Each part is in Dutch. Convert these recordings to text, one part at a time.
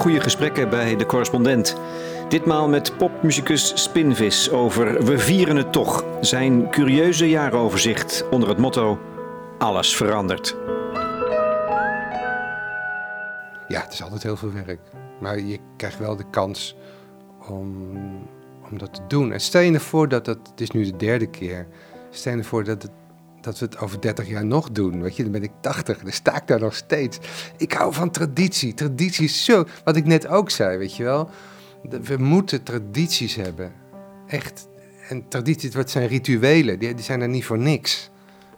goede gesprekken bij de correspondent. Ditmaal met popmuzikus Spinvis over We vieren het toch. Zijn curieuze jaaroverzicht onder het motto Alles verandert. Ja, het is altijd heel veel werk. Maar je krijgt wel de kans om, om dat te doen. En stel je ervoor dat het, het is nu de derde keer, stel je ervoor dat, het, dat we het over 30 jaar nog doen. Weet je, dan ben ik 80, dan sta ik daar nog steeds. Ik hou van traditie. Traditie is zo, wat ik net ook zei, weet je wel. We moeten tradities hebben. Echt. En tradities, wat zijn rituelen? Die, die zijn er niet voor niks.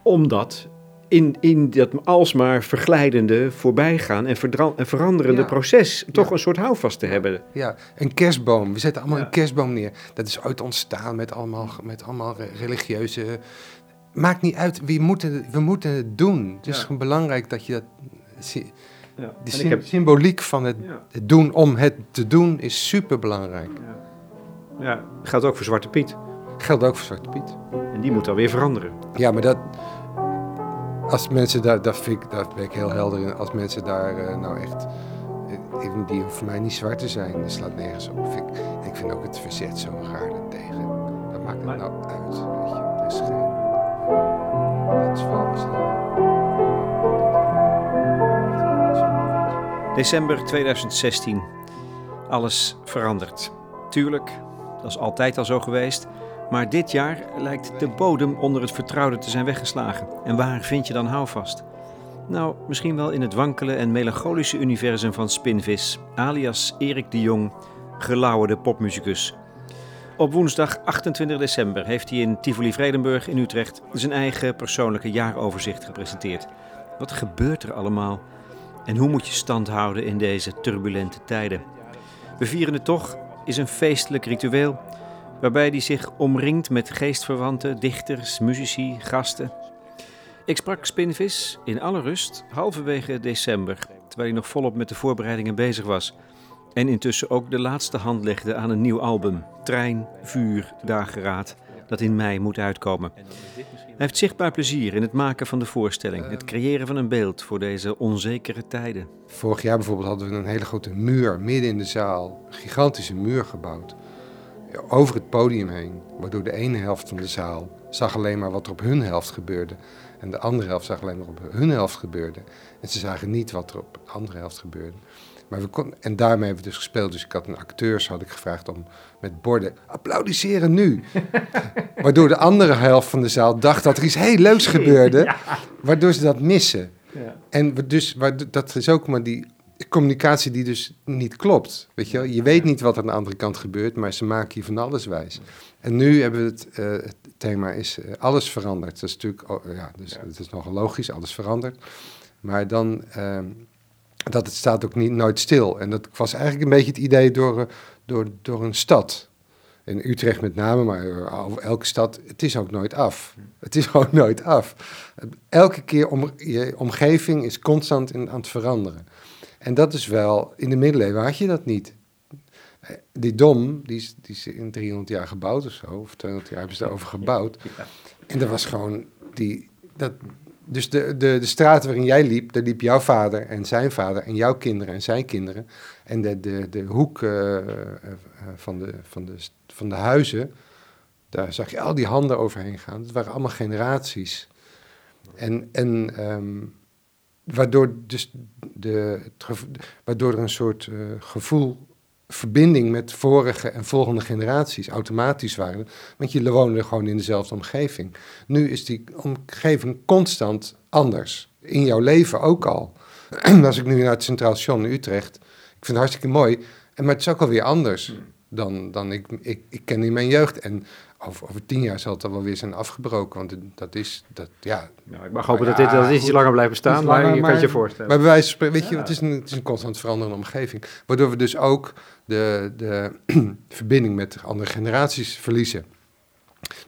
Omdat in, in dat alsmaar verglijdende, voorbijgaan en, en veranderende Ja. proces toch Ja. een soort houvast te hebben. Ja, een kerstboom. We zetten allemaal Ja. een kerstboom neer. Dat is ooit ontstaan met allemaal, met allemaal re- religieuze... Maakt niet uit, we moeten, het- we moeten het doen. Het is gewoon belangrijk dat je dat... Ja. De heb, symboliek van het, ja, het doen om het te doen is super belangrijk. ja. ja, geldt ook voor Zwarte Piet. Geldt ook voor Zwarte Piet. En die moet dan weer veranderen. Ja, maar dat... Als mensen daar, dat vind ik, daar ben ik heel helder in. Als mensen daar eh, nou echt... eh, die hoeven voor mij niet zwart te zijn. Dat slaat nergens op. Vind ik, ik vind ook het verzet zo raar daartegen. Wat maakt het Maar- nou uit? Weet je? December 2016. Alles verandert. Tuurlijk, dat is altijd al zo geweest. Maar dit jaar lijkt de bodem onder het vertrouwde te zijn weggeslagen. En waar vind je dan houvast? Nou, misschien wel in het wankele en melancholische universum van Spinvis, alias Erik de Jong, gelauwerde popmuzikus. Op woensdag 28 december heeft hij in Tivoli Vredenburg in Utrecht zijn eigen persoonlijke jaaroverzicht gepresenteerd. Wat gebeurt er allemaal? En hoe moet je stand houden in deze turbulente tijden? We vieren het toch is een feestelijk ritueel waarbij hij zich omringt met geestverwanten, dichters, muzici, gasten. Ik sprak Spinvis in alle rust halverwege december, terwijl hij nog volop met de voorbereidingen bezig was. En intussen ook de laatste hand legde aan een nieuw album, Trein, Vuur, Dageraad, dat in mei moet uitkomen. Hij heeft zichtbaar plezier in het maken van de voorstelling, het creëren van een beeld voor deze onzekere tijden. Vorig jaar bijvoorbeeld hadden we een hele grote muur midden in de zaal. Een gigantische muur gebouwd. Over het podium heen. Waardoor de ene helft van de zaal zag alleen maar wat er op hun helft gebeurde. En de andere helft zag alleen maar op hun helft gebeurde. En ze zagen niet wat er op de andere helft gebeurde. Maar we kon, en daarmee hebben we dus gespeeld. Dus ik had een acteurs had ik gevraagd om met borden applaudisseren nu. Waardoor de andere helft van de zaal dacht dat er iets heel leuks gebeurde. Waardoor ze dat missen. En we dus, dat is ook maar die communicatie die dus niet klopt. Weet je, wel? je weet niet wat er aan de andere kant gebeurt, maar ze maken je van alles wijs. En nu hebben we het, eh, het thema is eh, alles veranderd. Dat is natuurlijk, oh, ja, dus het is nogal logisch, alles verandert. Maar dan, ehm, dat het staat ook niet, nooit stil. En dat was eigenlijk een beetje het idee door, eh, door, door een stad. In Utrecht met name, maar eh, elke stad, het is ook nooit af. Het is gewoon nooit af. Elke keer om, je omgeving is constant in, aan het veranderen. En dat is wel, in de middeleeuwen had je dat niet. Eh, Die dom, die is, die is in 300 jaar gebouwd of zo, of 200 jaar hebben ze erover gebouwd. En dat was gewoon, die, dat, dus de, de, de straat waarin jij liep, daar liep jouw vader en zijn vader en jouw kinderen en zijn kinderen. En de, de, de hoek eh, eh, van, de, van, de, van de huizen, daar zag je al die handen overheen gaan. Dat waren allemaal generaties. En, en ehm, waardoor, dus de, het waardoor er een soort eh, gevoel, verbinding met vorige en volgende generaties automatisch waren. Want je woonde gewoon in dezelfde omgeving. Nu is die omgeving constant anders. In jouw leven ook al. Als ik nu naar het Centraal Station in Utrecht, ik vind het hartstikke mooi. Maar het is ook alweer anders dan, dan ik, ik, ik ken in mijn jeugd. En over, over tien jaar zal het dan wel weer zijn afgebroken. Want dat is, dat, ja, Nou, ik mag hopen Ja, dat dit, dat dit iets goed. langer blijft bestaan, Iets maar langer, je kan het je voorstellen. Maar bij wijze van spreken, weet je, het, is een, het is een constant veranderende omgeving. Waardoor we dus ook de, de verbinding met andere generaties verliezen.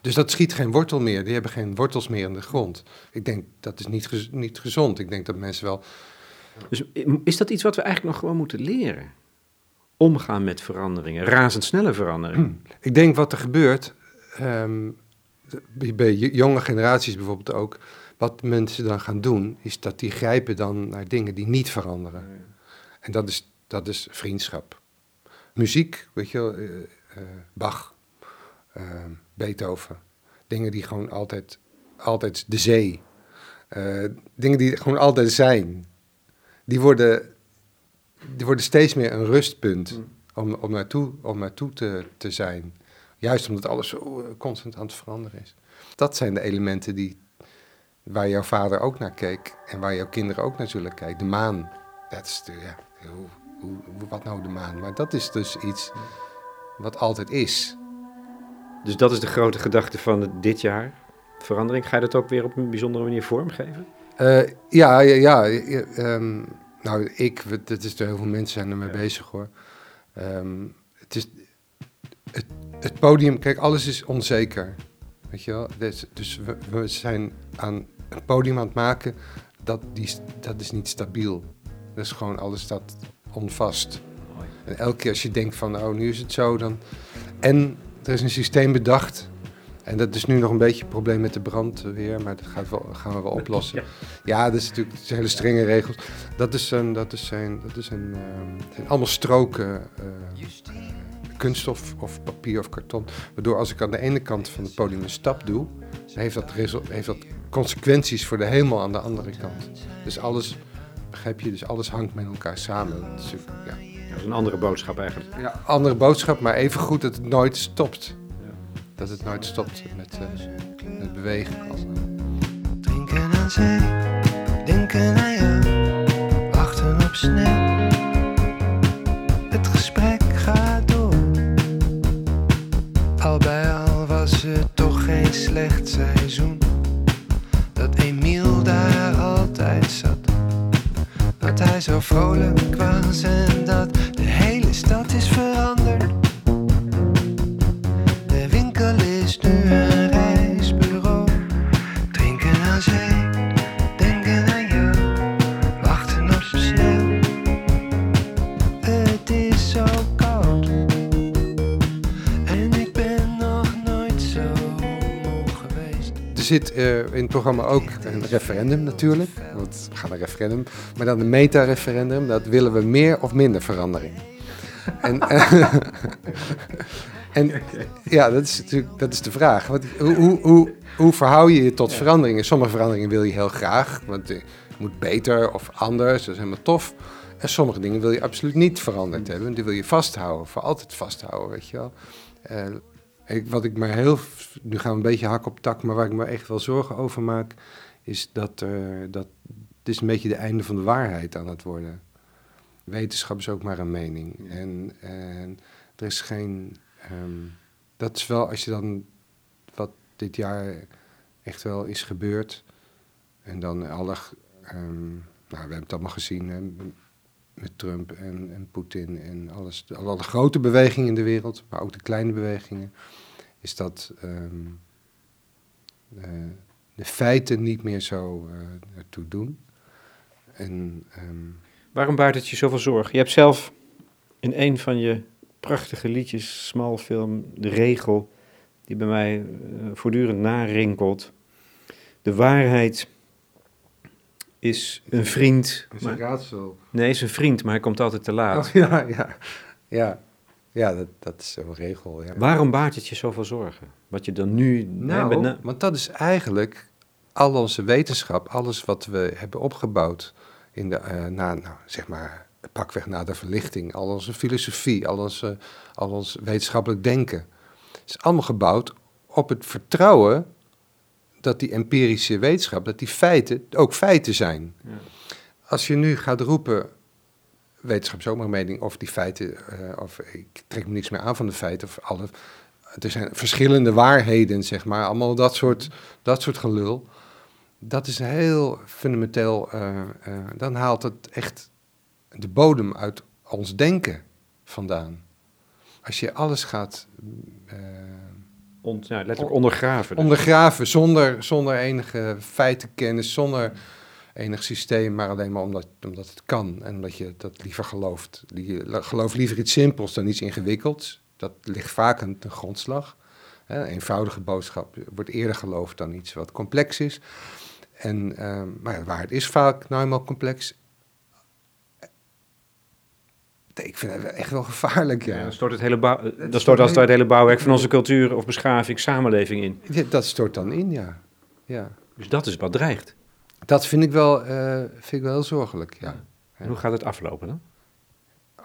Dus dat schiet geen wortel meer. Die hebben geen wortels meer in de grond. Ik denk dat is niet, gez- niet gezond. Ik denk dat mensen wel. Dus is dat iets wat we eigenlijk nog gewoon moeten leren? Omgaan met veranderingen, razendsnelle veranderingen. Ik denk wat er gebeurt. ehm, bij- jonge generaties bijvoorbeeld ook. Wat mensen dan gaan doen, is dat die grijpen dan naar dingen die niet veranderen. En dat is, dat is vriendschap. Muziek, weet je wel, eh, eh, Bach, eh, Beethoven. Dingen die gewoon altijd, altijd de zee. eh, dingen die gewoon altijd zijn. Die worden, die worden steeds meer een rustpunt om, om naartoe, om naartoe te, te zijn. Juist omdat alles zo eh, constant aan het veranderen is. Dat zijn de elementen die, waar jouw vader ook naar keek en waar jouw kinderen ook naar zullen kijken. De maan, dat is de, ja, hoe, hoe, wat nou de maan? Maar dat is dus iets wat altijd is. Dus dat is de grote gedachte van dit jaar. Verandering. Ga je dat ook weer op een bijzondere manier vormgeven? Eh, ja, ja, ja. ja, ehm, nou, ik, dat is er heel veel mensen zijn ermee bezig hoor. Ehm, het is het, het podium, kijk, alles is onzeker. Weet je wel? Dus, dus we, we zijn aan een podium aan het maken, dat, die, dat is niet stabiel. Dat is gewoon, alles staat onvast. En elke keer als je denkt van, oh, nu is het zo, dan... En er is een systeem bedacht. En dat is nu nog een beetje een probleem met de brandweer, maar dat gaat wel, gaan we wel oplossen. Ja, dat is natuurlijk dat zijn hele strenge regels. Dat is een, dat is een, dat is een, ehm, zijn allemaal stroken eh, kunststof of papier of karton. Waardoor als ik aan de ene kant van het podium een stap doe, dan heeft dat, heeft dat consequenties voor de hemel aan de andere kant. Dus alles, begrijp je, dus alles hangt met elkaar samen. Dat is ja. Dat is een andere boodschap eigenlijk. Ja, andere boodschap, maar even goed dat het nooit stopt. Dat het nooit stopt met, eh, met bewegen. Drinken aan zee, denken aan jou, wachten op sneeuw. Eh, in het programma ook een referendum natuurlijk. Want we gaan een referendum. Maar dan een meta-referendum. Dat willen we meer of minder verandering. En, eh, en ja, dat is natuurlijk dat is de vraag. Want, hoe, hoe, hoe, hoe verhoud je je tot veranderingen? Sommige veranderingen wil je heel graag. Want het moet beter of anders. Dat is helemaal tof. En sommige dingen wil je absoluut niet veranderd hebben. Die wil je vasthouden. Voor altijd vasthouden, weet je wel. Eh, ik, wat ik me heel, nu gaan we een beetje hak op tak, maar waar ik me echt wel zorgen over maak, is dat, dat het is een beetje de einde van de waarheid aan het worden. Wetenschap is ook maar een mening. En, en er is geen, ehm, dat is wel, als je dan, wat dit jaar echt wel is gebeurd, en dan alle, ehm, nou we hebben het allemaal gezien, hè, met Trump en, en Poetin en alles, alle grote bewegingen in de wereld, maar ook de kleine bewegingen, is dat ehm, eh, de feiten niet meer zo eh, ertoe doen. En ehm, Waarom baart het je zoveel zorgen? Je hebt zelf in een van je prachtige liedjes, smalfilm, de regel die bij mij eh, voortdurend narinkelt. De waarheid is een vriend. is maar- een raadsel. nee, is een vriend, maar hij komt altijd te laat. Oh, ja, ja, ja. Ja, dat, dat is een regel. Ja. Waarom baart het je zoveel zorgen? Wat je dan nu... Nou, nee, want dat is eigenlijk al onze wetenschap, alles wat we hebben opgebouwd in de, eh, na, nou, zeg maar, pakweg na de verlichting, al onze filosofie, al, onze, al ons wetenschappelijk denken, is allemaal gebouwd op het vertrouwen dat die empirische wetenschap, dat die feiten ook feiten zijn. Ja. Als je nu gaat roepen, wetenschap is ook maar een mening, of die feiten, eh, of ik trek me niks meer aan van de feiten, of alle, er zijn verschillende waarheden, zeg maar, allemaal dat soort, dat soort gelul. Dat is heel fundamenteel, eh, eh, dan haalt het echt de bodem uit ons denken vandaan. Als je alles gaat eh, ja, letterlijk ondergraven. ondergraven zonder, zonder enige feitenkennis, zonder enig systeem, maar alleen maar omdat, omdat het kan en omdat je dat liever gelooft. Je gelooft liever iets simpels dan iets ingewikkelds. Dat ligt vaak aan de grondslag. Een eenvoudige boodschap wordt eerder geloofd dan iets wat complex is. En, ehm, maar ja, waar het is vaak nou eenmaal complex. Ik vind het echt wel gevaarlijk, ja. Ja, dan stort, het hele bouw, dan stort als het ware het hele bouwwerk van onze cultuur of beschaving, samenleving in. Ja, Dat stort dan in, ja. ja. Dus dat is wat dreigt. Dat vind ik wel, eh, vind ik wel heel zorgelijk, ja. En hoe gaat het aflopen dan?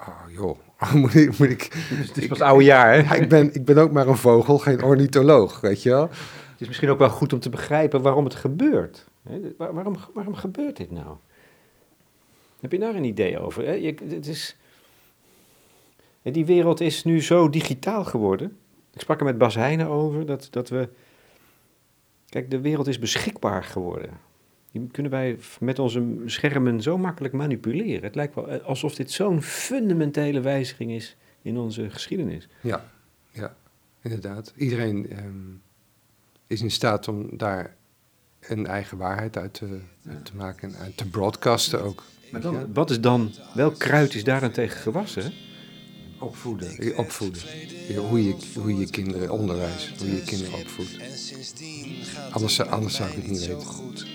Oh, joh. moet ik... Moet ik Het is pas oude jaar, hè? ja, ik, ben, ik ben ook maar een vogel, geen ornitholoog, weet je wel. Het is misschien ook wel goed om te begrijpen waarom het gebeurt. Waarom, waarom gebeurt dit nou? Heb je daar een idee over? hè? Je, het is, die wereld is nu zo digitaal geworden. Ik sprak er met Bas Heijnen over dat, dat we. Kijk, de wereld is beschikbaar geworden. Die kunnen wij met onze schermen zo makkelijk manipuleren. Het lijkt wel eh, alsof dit zo'n fundamentele wijziging is in onze geschiedenis. Ja, ja, inderdaad. Iedereen ehm, is in staat om daar een eigen waarheid uit te, uit te maken en uit te broadcasten ook. Maar dan, wat is dan, welk kruid is daar dan tegen gewassen? Opvoeden. Je opvoeden. Hoe, je, hoe je kinderen onderwijs, hoe je kinderen opvoedt. En sindsdien gaat Anders, het anders zou ik het niet weten. goed.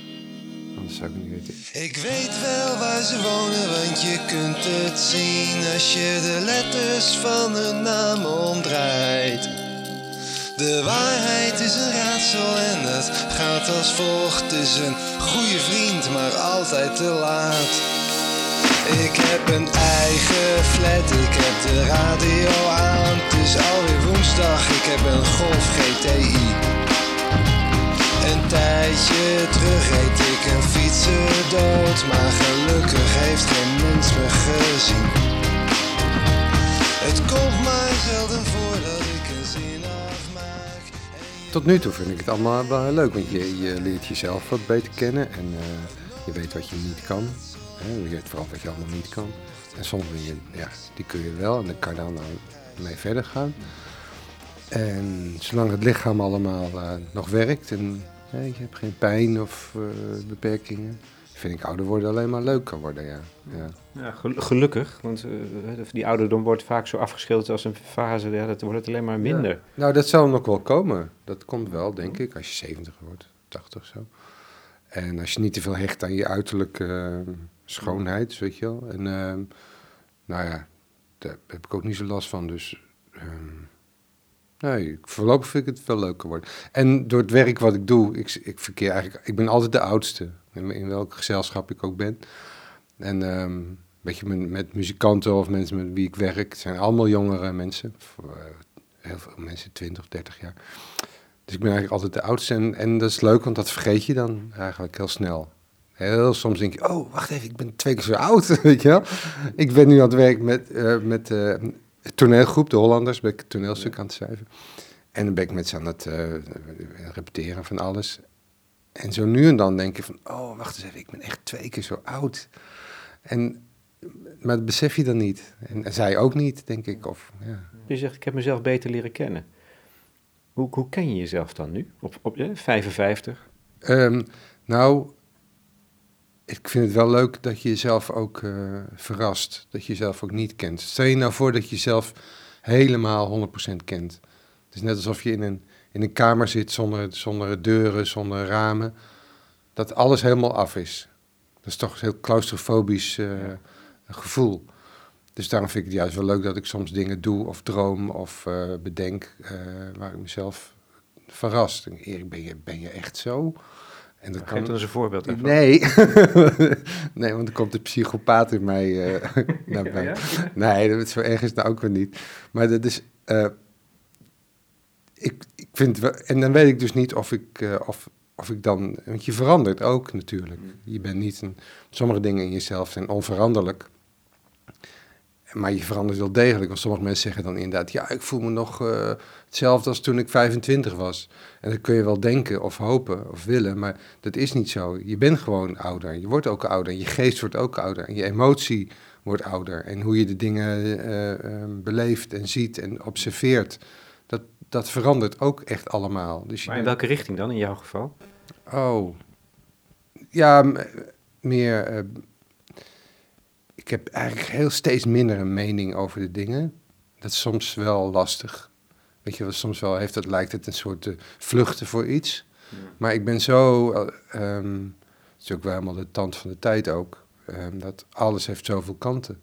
Anders zou ik het niet weten. Ik weet wel waar ze wonen, want je kunt het zien als je de letters van hun naam omdraait. De waarheid is een raadsel en het gaat als volgt. Het is een goede vriend, maar altijd te laat. Ik heb een eigen flat, ik heb de radio aan. Het is alweer woensdag, ik heb een Golf GTI. Een tijdje terug reed ik een fietser dood, maar gelukkig heeft geen mens me gezien. Het komt maar zelden voor dat ik een zin afmaak. Tot nu toe vind ik het allemaal wel heel leuk, want je, leert jezelf wat beter kennen en eh, je weet wat je niet kan. Hè? Vooral wat je allemaal niet kan. En sommige ja, die kun je wel en dan kan je dan nou mee verder gaan. En zolang het lichaam allemaal eh, nog werkt en hè, je hebt geen pijn of eh, beperkingen, vind ik ouder worden alleen maar leuk kan worden, ja. ja. Ja, gel- gelukkig, want eh, die ouderdom wordt vaak zo afgeschilderd als een fase, ja, dat wordt het alleen maar minder. Nou, dat zal nog wel komen. Dat komt wel, denk ik, als je 70 wordt, 80 zo. En als je niet te veel hecht aan je uiterlijke eh, schoonheid, weet je wel. En ehm, nou ja, daar heb ik ook niet zo last van. Dus ehm, nee, voorlopig vind ik het veel leuker worden. En door het werk wat ik doe, ik, ik verkeer eigenlijk, ik ben altijd de oudste. In, welk gezelschap ik ook ben. En ehm weet je, met, met muzikanten of mensen met wie ik werk, het zijn allemaal jongere mensen. Eh, heel veel mensen, 20 of 30 jaar. Dus ik ben eigenlijk altijd de oudste. En dat is leuk, want dat vergeet je dan eigenlijk heel snel. Heel soms denk je, oh, wacht even, ik ben twee keer zo oud, weet je wel. Ik ben nu aan het werk met, eh met eh, een toneelgroep, de Hollanders, ben ik toneelstuk aan het schrijven. En dan ben ik met ze aan het eh, repeteren van alles. En zo nu en dan denk je van, oh, wacht eens even, ik ben echt twee keer zo oud. En, maar dat besef je dan niet. En, en zij ook niet, denk ik. Of, ja. Je zegt, ik heb mezelf beter leren kennen. Hoe, hoe ken je jezelf dan nu? Op, op eh, 55? Ehm, nou, ik vind het wel leuk dat je jezelf ook eh, verrast. Dat je jezelf ook niet kent. Stel je nou voor dat je jezelf helemaal 100% kent. Het is net alsof je in een, in een kamer zit zonder, zonder deuren, zonder ramen. Dat alles helemaal af is. Dat is toch een heel claustrofobisch eh, gevoel. Dus daarom vind ik het juist wel leuk dat ik soms dingen doe of droom of eh, bedenk waar ik mezelf verrast. Ik denk, Erik, ben je, ben je echt zo? En dat dan eens een voorbeeld daarvan. Nee. nee, want dan komt de psychopaat in mij eh, naar. Ja? Nee, dat is zo erg is het nou ook weer niet. Maar dat is... eh, ik, ik vind wel... En dan weet ik dus niet of ik, eh, of, of ik dan... Want je verandert ook natuurlijk. Je bent niet... Een, sommige dingen in jezelf zijn onveranderlijk. Maar je verandert wel degelijk. Want sommige mensen zeggen dan inderdaad... Ja, ik voel me nog hetzelfde als toen ik 25 was. En dat kun je wel denken of hopen of willen. Maar dat is niet zo. Je bent gewoon ouder. Je wordt ook ouder. Je geest wordt ook ouder. En je emotie wordt ouder. En hoe je de dingen eh, eh, beleeft en ziet en observeert... Dat, dat verandert ook echt allemaal. Dus je Maar in welke richting dan, in jouw geval? Oh. Ja, meer. eh, ik heb eigenlijk heel steeds minder een mening over de dingen. Dat is soms wel lastig. Weet je soms wel heeft het, lijkt het een soort eh, vluchten voor iets. Maar ik ben zo. eh, ehm, het is ook wel helemaal de tand van de tijd ook. ehm, dat alles heeft zoveel kanten.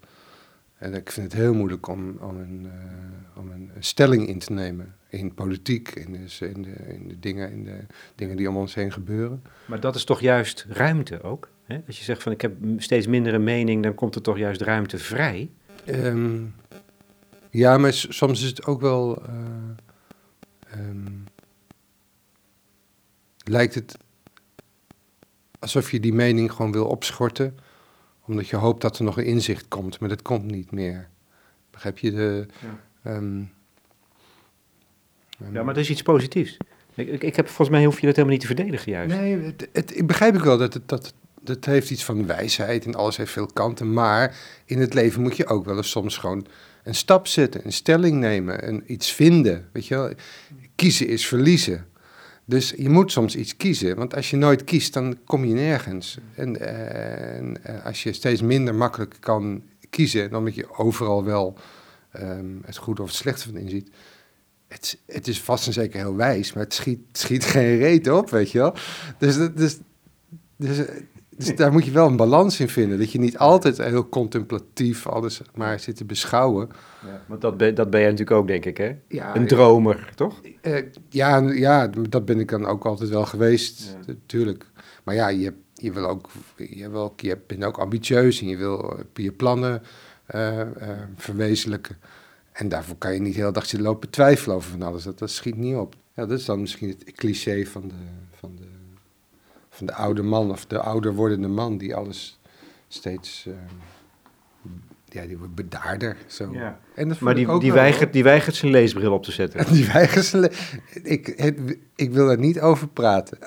En ik vind het heel moeilijk om, om, een, eh, om een stelling in te nemen in politiek, in de, in de, in de, dingen, in de dingen die om ons heen gebeuren. Maar dat is toch juist ruimte ook? Hè? Als je zegt van ik heb steeds minder een mening, dan komt er toch juist ruimte vrij? Ehm, ja, maar soms is het ook wel. Uh, um, lijkt het alsof je die mening gewoon wil opschorten, omdat je hoopt dat er nog een inzicht komt, maar dat komt niet meer. Begrijp je de. Ja, um, ja maar dat is iets positiefs. Ik, ik, ik, heb, volgens mij hoef je dat helemaal niet te verdedigen, juist. Nee, het, het, ik begrijp ik wel dat het, dat, dat heeft iets van wijsheid en alles heeft veel kanten. Maar in het leven moet je ook wel eens soms gewoon een stap zetten, een stelling nemen, en iets vinden. Weet je wel? Kiezen is verliezen. Dus je moet soms iets kiezen, want als je nooit kiest, dan kom je nergens. En, eh, eh, als je steeds minder makkelijk kan kiezen, dan moet je overal wel um, het goede of het slechte van inziet. Het, het is vast en zeker heel wijs, maar het schiet, schiet geen reet op, weet je wel. Dus, dus, dus dus daar moet je wel een balans in vinden. Dat je niet altijd heel contemplatief alles maar zit te beschouwen. Ja, want dat ben, dat ben jij natuurlijk ook, denk ik, hè? Ja, een dromer, toch? Uh, ja, ja, dat ben ik dan ook altijd wel geweest, natuurlijk. Maar ja, je, je, wil ook, je, wil je bent ook ambitieus en je wil je plannen uh, uh, verwezenlijken. En daarvoor kan je niet de hele dag zitten lopen twijfelen over van alles. Dat, dat schiet niet op. Ja, dat is dan misschien het cliché van de, van de van de oude man of de ouder wordende man die alles steeds. Uh, ja, die wordt bedaarder. Zo. Ja. En dat maar die, die, weigert, die weigert zijn leesbril op te zetten. die weigert zijn ik, ik wil er niet over praten.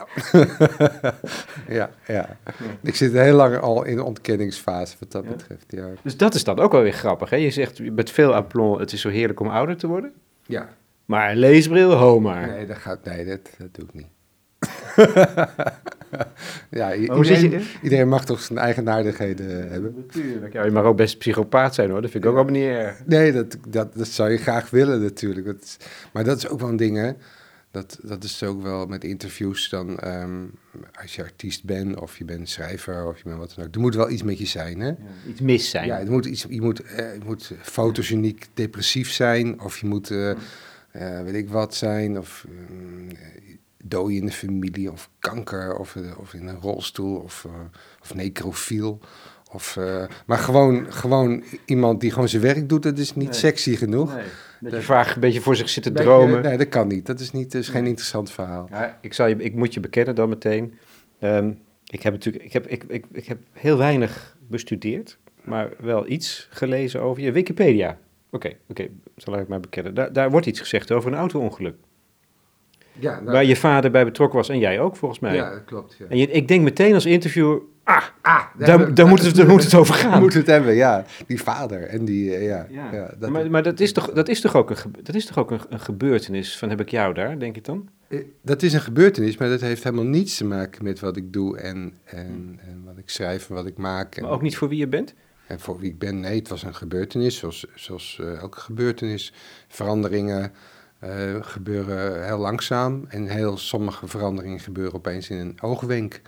ja, ja, Ik zit heel lang al in de ontkenningsfase wat dat betreft. Ja. Dus dat is dan ook wel weer grappig. Hè? Je zegt met veel aplomb, het is zo heerlijk om ouder te worden. Ja. Maar een leesbril, ho maar. Nee, dat, gaat, nee dat, dat doe ik niet. ja, iedereen, mag toch zijn eigenaardigheden hebben. Natuurlijk. Ja, je mag ook best psychopaat zijn hoor, dat vind ik ook wel niet erg. Nee, dat, dat, dat zou je graag willen natuurlijk. Dat is, maar dat is ook wel een ding hè. Dat, dat is ook wel met interviews dan, ehm, als je artiest bent of je bent schrijver of je bent wat dan ook. Er moet wel iets met je zijn hè. Ja, iets mis zijn. Ja, het moet iets, je, moet, uh, je moet fotogeniek depressief zijn of je moet... Uh, uh, weet ik wat zijn, of um, dooi in de familie, of kanker, of, eh, of in een rolstoel, of, uh, of necrofiel. Of, uh, maar gewoon, gewoon iemand die gewoon zijn werk doet, dat is niet sexy genoeg. Nee. Dat je vaak een beetje voor zich zit te dromen. Nee, dat kan niet. Dat is, niet, dat is geen interessant verhaal. Ja, ik, zal je, ik moet je bekennen dan meteen. Um, ik heb natuurlijk ik heb, ik, ik, ik heb heel weinig bestudeerd, maar wel iets gelezen over je. Wikipedia. Oké, okay, oké, okay, zal ik maar bekennen. Daar, daar wordt iets gezegd over een auto-ongeluk. Ja, nou, waar je vader bij betrokken was en jij ook, volgens mij. Ja, dat klopt. Ja. En je, ik denk meteen als interviewer, ah, ah daar, daar, moet het, daar moet het over gaan. moet het hebben, ja. Die vader en die, eh, ja. ja. dat maar maar dat, is toch, dat is toch ook, een, dat is toch ook een, een gebeurtenis van heb ik jou daar, denk ik dan? Eh, dat is een gebeurtenis, maar dat heeft helemaal niets te maken met wat ik doe en, en, en wat ik schrijf en wat ik maak. En, maar ook niet voor wie je bent? En voor wie ik ben, nee, het was een gebeurtenis, zoals, zoals uh, elke gebeurtenis. Veranderingen, uh, gebeuren heel langzaam en heel sommige veranderingen gebeuren opeens in een oogwenk.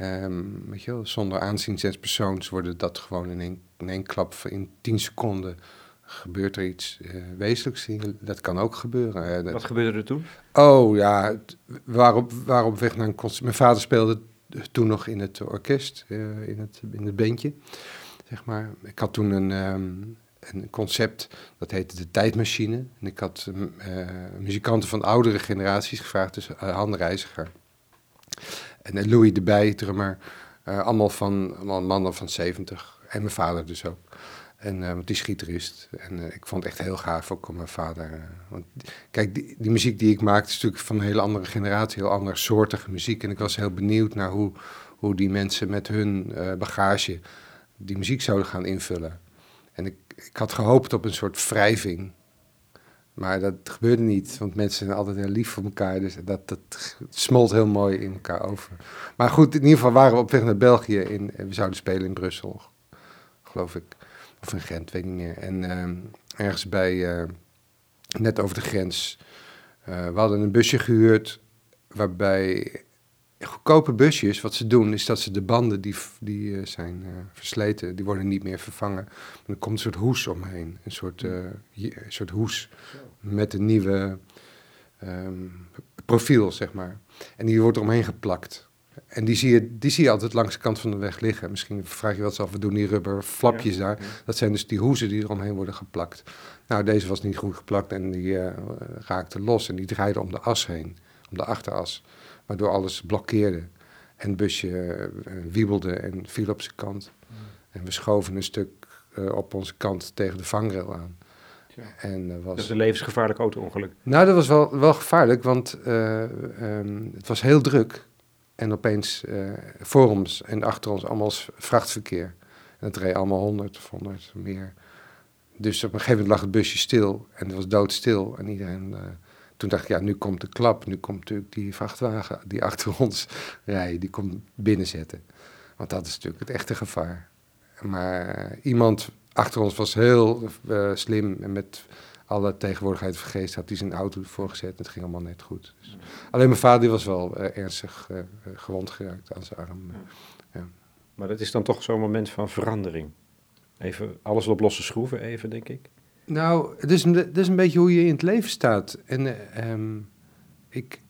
Um, weet je wel, zonder aanzien zes persoons worden dat gewoon in één, in één klap in tien seconden gebeurt er iets uh, wezenlijks. Dat kan ook gebeuren. Wat gebeurde er toen? Oh ja, waarop, waarop weg naar een concert. Mijn vader speelde toen nog in het orkest, uh, in, het, in het bandje. Zeg maar. Ik had toen een, um, een concept, dat heette de tijdmachine. En ik had uh, muzikanten van oudere generaties gevraagd, dus uh, Han Reiziger en uh, Louis de Bij, allemaal van mannen van 70 en mijn vader dus ook. En want die is gitarist. En ik vond het echt heel gaaf ook om mijn vader. want kijk, die, die, muziek die ik maakte is natuurlijk van een hele andere generatie, heel andere soortige muziek. En ik was heel benieuwd naar hoe, hoe die mensen met hun bagage die muziek zouden gaan invullen. En ik, ik had gehoopt op een soort wrijving. Maar dat gebeurde niet, want mensen zijn altijd heel lief voor elkaar. Dus dat, dat smolt heel mooi in elkaar over. Maar goed, in ieder geval waren we op weg naar België. In, we zouden spelen in Brussel, geloof ik. Of in Gent, weet ik niet meer. En uh, ergens bij, uh, net over de grens. Uh, we hadden een busje gehuurd waarbij goedkope busjes, wat ze doen, is dat ze de banden die, die eh, zijn eh, versleten, die worden niet meer vervangen. Maar er komt een soort hoes omheen. Een soort, eh, een soort hoes met een nieuwe ehm, profiel, zeg maar. En die wordt eromheen geplakt. En die zie, je, die zie je altijd langs de kant van de weg liggen. Misschien vraag je wat ze af, we doen die rubber flapjes daar. Dat zijn dus die hoezen die eromheen worden geplakt. Nou, deze was niet goed geplakt en die raakte los. En die draaide om de as heen, om de achteras. Waardoor alles blokkeerde. En het busje eh, wiebelde en viel op zijn kant. En we schoven een stuk eh, op onze kant tegen de vangrail aan. Ja. En eh, was... Dat is een levensgevaarlijk auto-ongeluk. Nou, dat was wel, wel gevaarlijk, want eh, ehm, het was heel druk. En opeens eh, voor ons en achter ons allemaal vrachtverkeer. En het reed allemaal 100 of 100 meer. Dus op een gegeven moment lag het busje stil en het was doodstil. En iedereen, eh, toen dacht ik, ja, nu komt de klap. Nu komt natuurlijk die vrachtwagen die achter ons rijdt, die komt binnenzetten. Want dat is natuurlijk het echte gevaar. Maar iemand achter ons was heel eh, slim en met alle tegenwoordigheid van geest had hij zijn auto ervoor gezet. Het ging allemaal net goed. Dus alleen mijn vader die was wel eh, ernstig eh, gewond geraakt aan zijn arm. Maar dat is dan toch zo'n moment van verandering. Even alles op losse schroeven, even, denk ik. Nou, het is, een, het is een beetje hoe je in het leven staat. En eh, ehm, ik,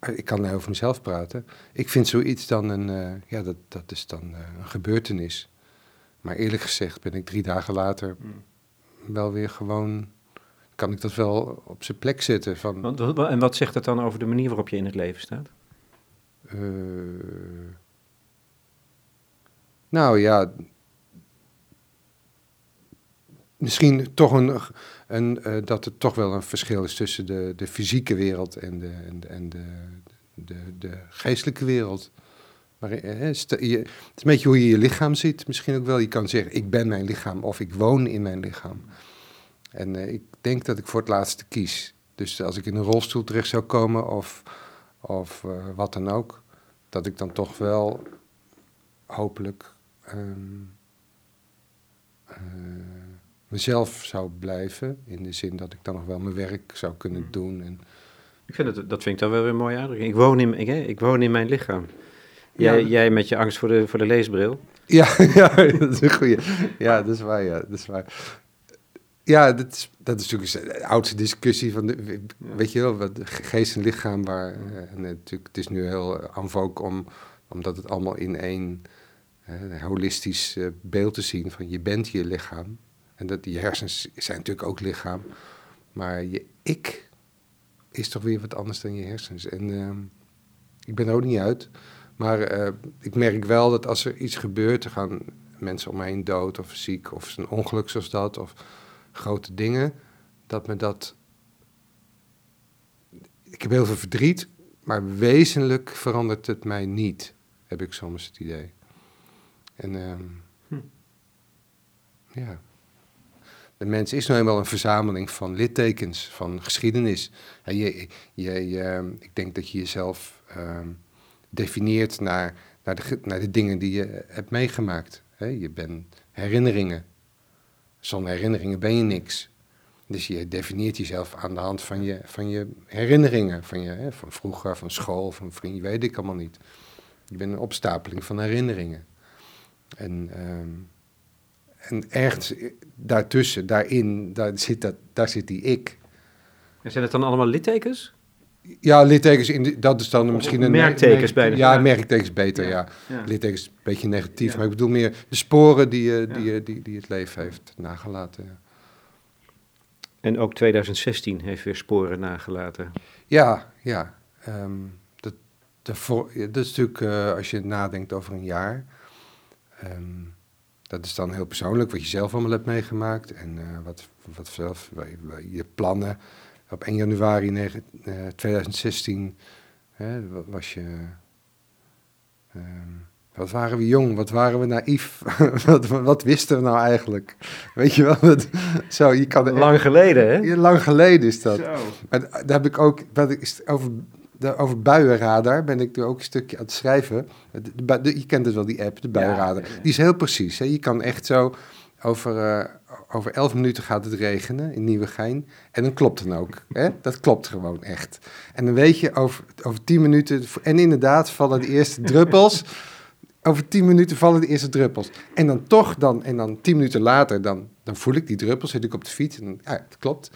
eh, ik kan nou over mezelf praten. Ik vind zoiets dan een, eh, ja, dat, dat is dan een gebeurtenis. Maar eerlijk gezegd ben ik drie dagen later wel weer gewoon, kan ik dat wel op zijn plek zetten. Van, Want, wa- en wat zegt dat dan over de manier waarop je in het leven staat? Nou ja. Misschien toch een, een, eh, dat er toch wel een verschil is tussen de, de fysieke wereld en de, en en de, de, de geestelijke wereld. Eh, het is een beetje hoe je je lichaam ziet. Misschien ook wel. Je kan zeggen, ik ben mijn lichaam of ik woon in mijn lichaam. En eh, ik denk dat ik voor het laatste kies. Dus als ik in een rolstoel terecht zou komen of, of wat dan ook, dat ik dan toch wel hopelijk ehm, eh, mezelf zou blijven. In de zin dat ik dan nog wel mijn werk zou kunnen doen. En, Ik vind het, dat vind ik dan wel weer een mooie uitdrukking. Ik woon in, ik, ik woon in mijn lichaam. Jij, Ja. jij met je angst voor de, voor de leesbril. Ja, ja, dat is een goeie. Ja, dat is waar, ja, dat is waar. Ja, dat is, dat is natuurlijk de oudste discussie van, de, weet je wel, wat, geest en lichaam, waar, eh, en natuurlijk, het is nu heel en vogue om, omdat het allemaal in één eh, holistisch eh, beeld te zien, van je bent je lichaam. En dat je hersens zijn natuurlijk ook lichaam, maar je ik is toch weer wat anders dan je hersens. En ehm, ik ben er ook niet uit. Maar eh, ik merk wel dat als er iets gebeurt, er gaan mensen om me heen dood of ziek of een ongeluk zoals dat of grote dingen, dat me dat. Ik heb heel veel verdriet, maar wezenlijk verandert het mij niet, heb ik soms het idee. En ehm, Hm. ja. De mens is nou eenmaal een verzameling van littekens, van geschiedenis. En je, je, ehm, ik denk dat je jezelf ehm, definieert naar, naar, de, naar de dingen die je hebt meegemaakt. Je bent herinneringen. Zonder herinneringen ben je niks. Dus je definieert jezelf aan de hand van je, van je herinneringen. Van, je, van vroeger, van school, van vrienden, weet ik allemaal niet. Je bent een opstapeling van herinneringen. En, ehm, en ergens daartussen, daarin, daar zit, dat, daar zit die ik. En zijn het dan allemaal littekens? Ja, littekens, in de- dat is dan Of misschien een... merktekens bijna. Ja, Ja. merktekens beter, ja. Ja. Littekens is een beetje negatief, Ja. maar ik bedoel meer de sporen die, je- die, je- die, die het leven heeft nagelaten. En ook 2016 heeft weer sporen nagelaten. Ja, ja. ehm, dat, voor, dat is natuurlijk, eh, als je nadenkt over een jaar, ehm, dat is dan heel persoonlijk, wat je zelf allemaal hebt meegemaakt en eh, wat, wat zelf, je plannen. Op 1 januari negen- eh, 2016 hè, wa- was je, ehm, wat waren we jong, wat waren we naïef, wat, wat wisten we nou eigenlijk? Weet je wel, dat, zo, je kan echt- Lang geleden, hè? Lang geleden is dat. Zo. Maar d- daar heb ik ook, wat ik, is- over, de, over buienradar ben ik er ook een stukje aan het schrijven. De, de je kent het wel, die app, de buienradar. ja, ja. Die is heel precies. Hè? Je kan echt zo over, eh, over elf minuten gaat het regenen in Nieuwegein. En dan klopt dan ook. Hè? Dat klopt gewoon echt. En dan weet je, over, over tien minuten... En inderdaad vallen de eerste druppels. Over tien minuten vallen de eerste druppels. En dan toch, dan, en dan tien minuten later, dan, dan voel ik die druppels, zit ik op de fiets en dan, ja, het klopt.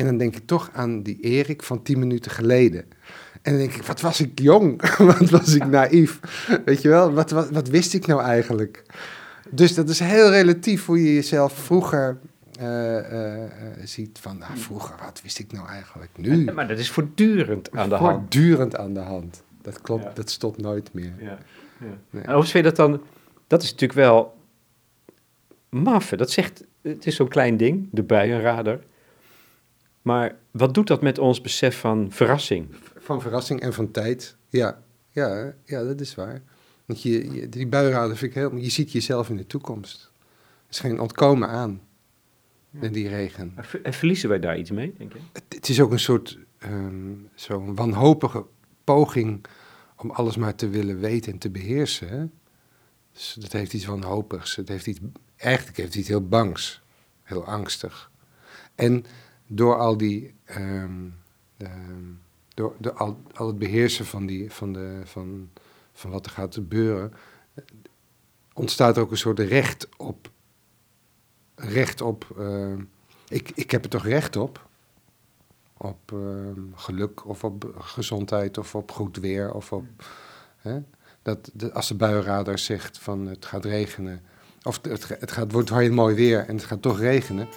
En dan denk ik toch aan die Erik van tien minuten geleden. En dan denk ik, wat was ik jong? wat was ik naïef? Weet je wel, wat, wat, wat wist ik nou eigenlijk? Dus dat is heel relatief hoe je jezelf vroeger eh, eh, eh, ziet. Van, nou, vroeger, wat wist ik nou eigenlijk nu? Maar dat is voortdurend aan de hand. Voortdurend aan de hand. Dat klopt, Ja. dat stopt nooit meer. Ja, ja. Nee. En overigens vind je dat dan... Dat is natuurlijk wel maf. hè. Dat zegt... Het is zo'n klein ding, de buienradar. Maar wat doet dat met ons besef van verrassing? Van verrassing en van tijd. Ja, ja, ja dat is waar. Want je, je, die buienraden vind ik heel... Je ziet jezelf in de toekomst. Er is geen ontkomen aan. In die regen. En ver- En verliezen wij daar iets mee, denk je? Het, het is ook een soort ehm, zo'n wanhopige poging om alles maar te willen weten en te beheersen. Hè? Dus dat heeft iets wanhopigs. Het heeft iets, eigenlijk heeft het iets heel bangs. Heel angstig. En door al die... ehm, ehm, door de, al, al het beheersen van, die, van, de, van, van wat er gaat gebeuren... eh, ontstaat er ook een soort recht op... Recht op... ehm, ik, ik heb er toch recht op? Op ehm, geluk of op gezondheid of op goed weer of op... Hè? Dat, de, als de buienradar zegt van het gaat regenen... Of het, het gaat, wordt heel mooi weer en het gaat toch regenen...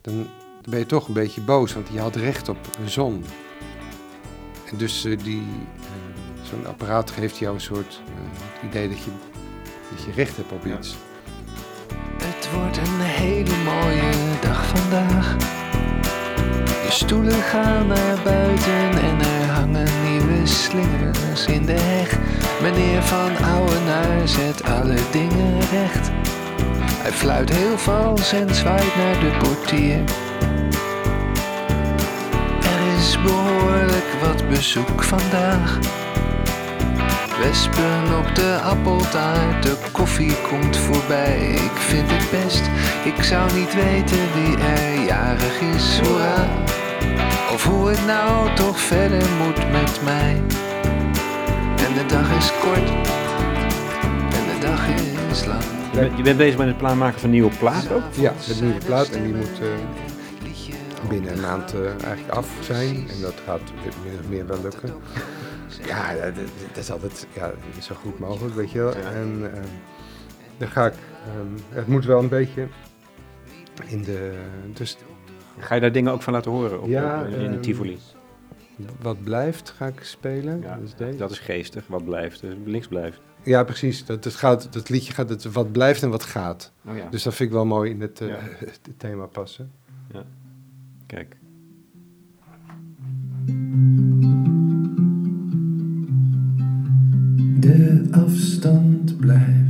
Dan ben je toch een beetje boos, want je had recht op een zon. En dus die, eh, zo'n apparaat geeft jou een soort eh, idee dat je, dat je recht hebt op Ja. iets. Het wordt een hele mooie dag vandaag. De stoelen gaan naar buiten en er hangen nieuwe slingers in de heg. Meneer Van Ouwenaar zet alle dingen recht. Hij fluit heel vals en zwaait naar de portier. Er is behoorlijk wat bezoek vandaag. Wespen op de appeltaart, de koffie komt voorbij. Ik vind het best, ik zou niet weten wie er jarig is, hoera. Of hoe het nou toch verder moet met mij. En de dag is kort, en de dag is lang. Je bent, je bent bezig met het plan maken van een nieuwe plaat ook? Ja, de nieuwe plaat en die moet eh, binnen een maand eh, eigenlijk af zijn. En dat gaat min of meer wel lukken. Ja, dat, is altijd ja, zo goed mogelijk, weet je wel. En eh, dan ga ik, ehm, het moet wel een beetje in de, dus Ga je daar dingen ook van laten horen op, Ja, op- in de ehm, Tivoli? wat blijft ga ik spelen. Ja, dat is deze. dat is geestig. Wat blijft, eh, links blijft. Ja, precies. Dat, het gaat, dat liedje gaat het wat blijft en wat gaat. Oh ja, Dus dat vind ik wel mooi in het, eh, Ja. het thema passen. kijk. De afstand blijft,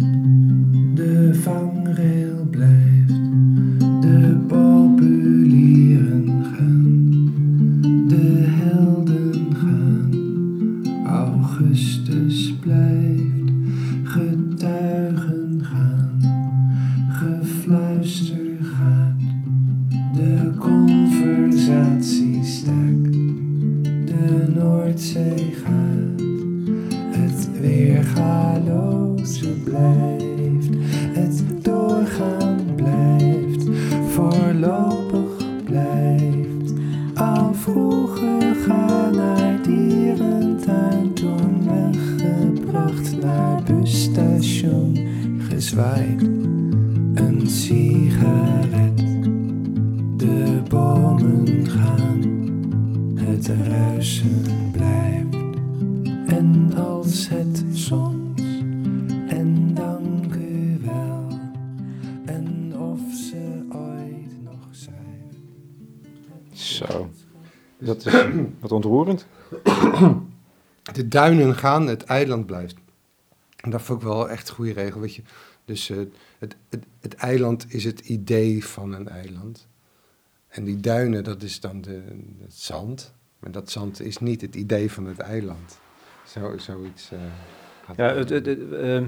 weggebracht naar busstation, gezwaaid. Een sigaret, de bomen gaan, het ruisen blijft. En als het soms, en dank u wel, en of ze ooit nog zijn. Zo. Dat is wat ontroerend. De duinen gaan, het eiland blijft. En dat vond ik wel echt een goede regel. Weet je. Dus eh, het, het, het eiland is het idee van een eiland. En die duinen, dat is dan de, het zand. Maar dat zand is niet het idee van het eiland. Zo, zoiets. had- Ja, het, het, het, ehm,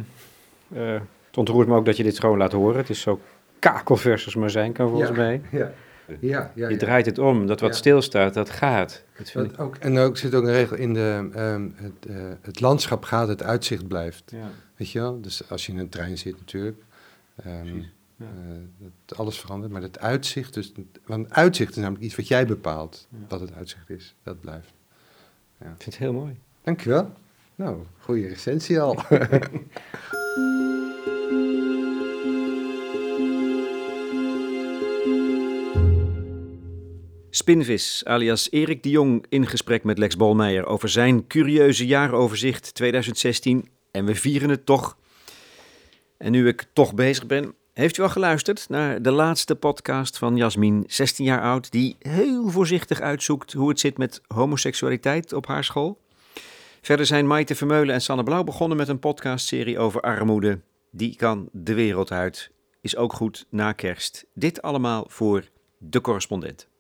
eh, het ontroert me ook dat je dit gewoon laat horen. Het is zo kakelversus maar zijn kan volgens Ja. mij. Ja, ja, ja. Je ja. draait het om, dat wat Ja. stilstaat, dat gaat. Dat ik. Ook, en ook zit ook een regel in de, ehm, het, eh, het landschap gaat, het uitzicht blijft. Ja. Weet je wel? Dus als je in een trein zit natuurlijk, ehm, ja. eh, dat alles verandert. Maar het uitzicht, dus, want uitzicht is namelijk iets wat jij bepaalt, Ja. wat het uitzicht is. Dat blijft. Ik vind het heel mooi. Dankjewel. Nou, goede recensie al. Spinvis, alias Erik de Jong, in gesprek met Lex Bolmeijer over zijn curieuze jaaroverzicht 2016. En we vieren het toch. En nu ik toch bezig ben, heeft u al geluisterd naar de laatste podcast van Jasmin, 16 jaar oud, die heel voorzichtig uitzoekt hoe het zit met homoseksualiteit op haar school? Verder zijn Maite Vermeulen en Sanne Blauw begonnen met een podcastserie over armoede. Die kan de wereld uit. Is ook goed na kerst. Dit allemaal voor de correspondent.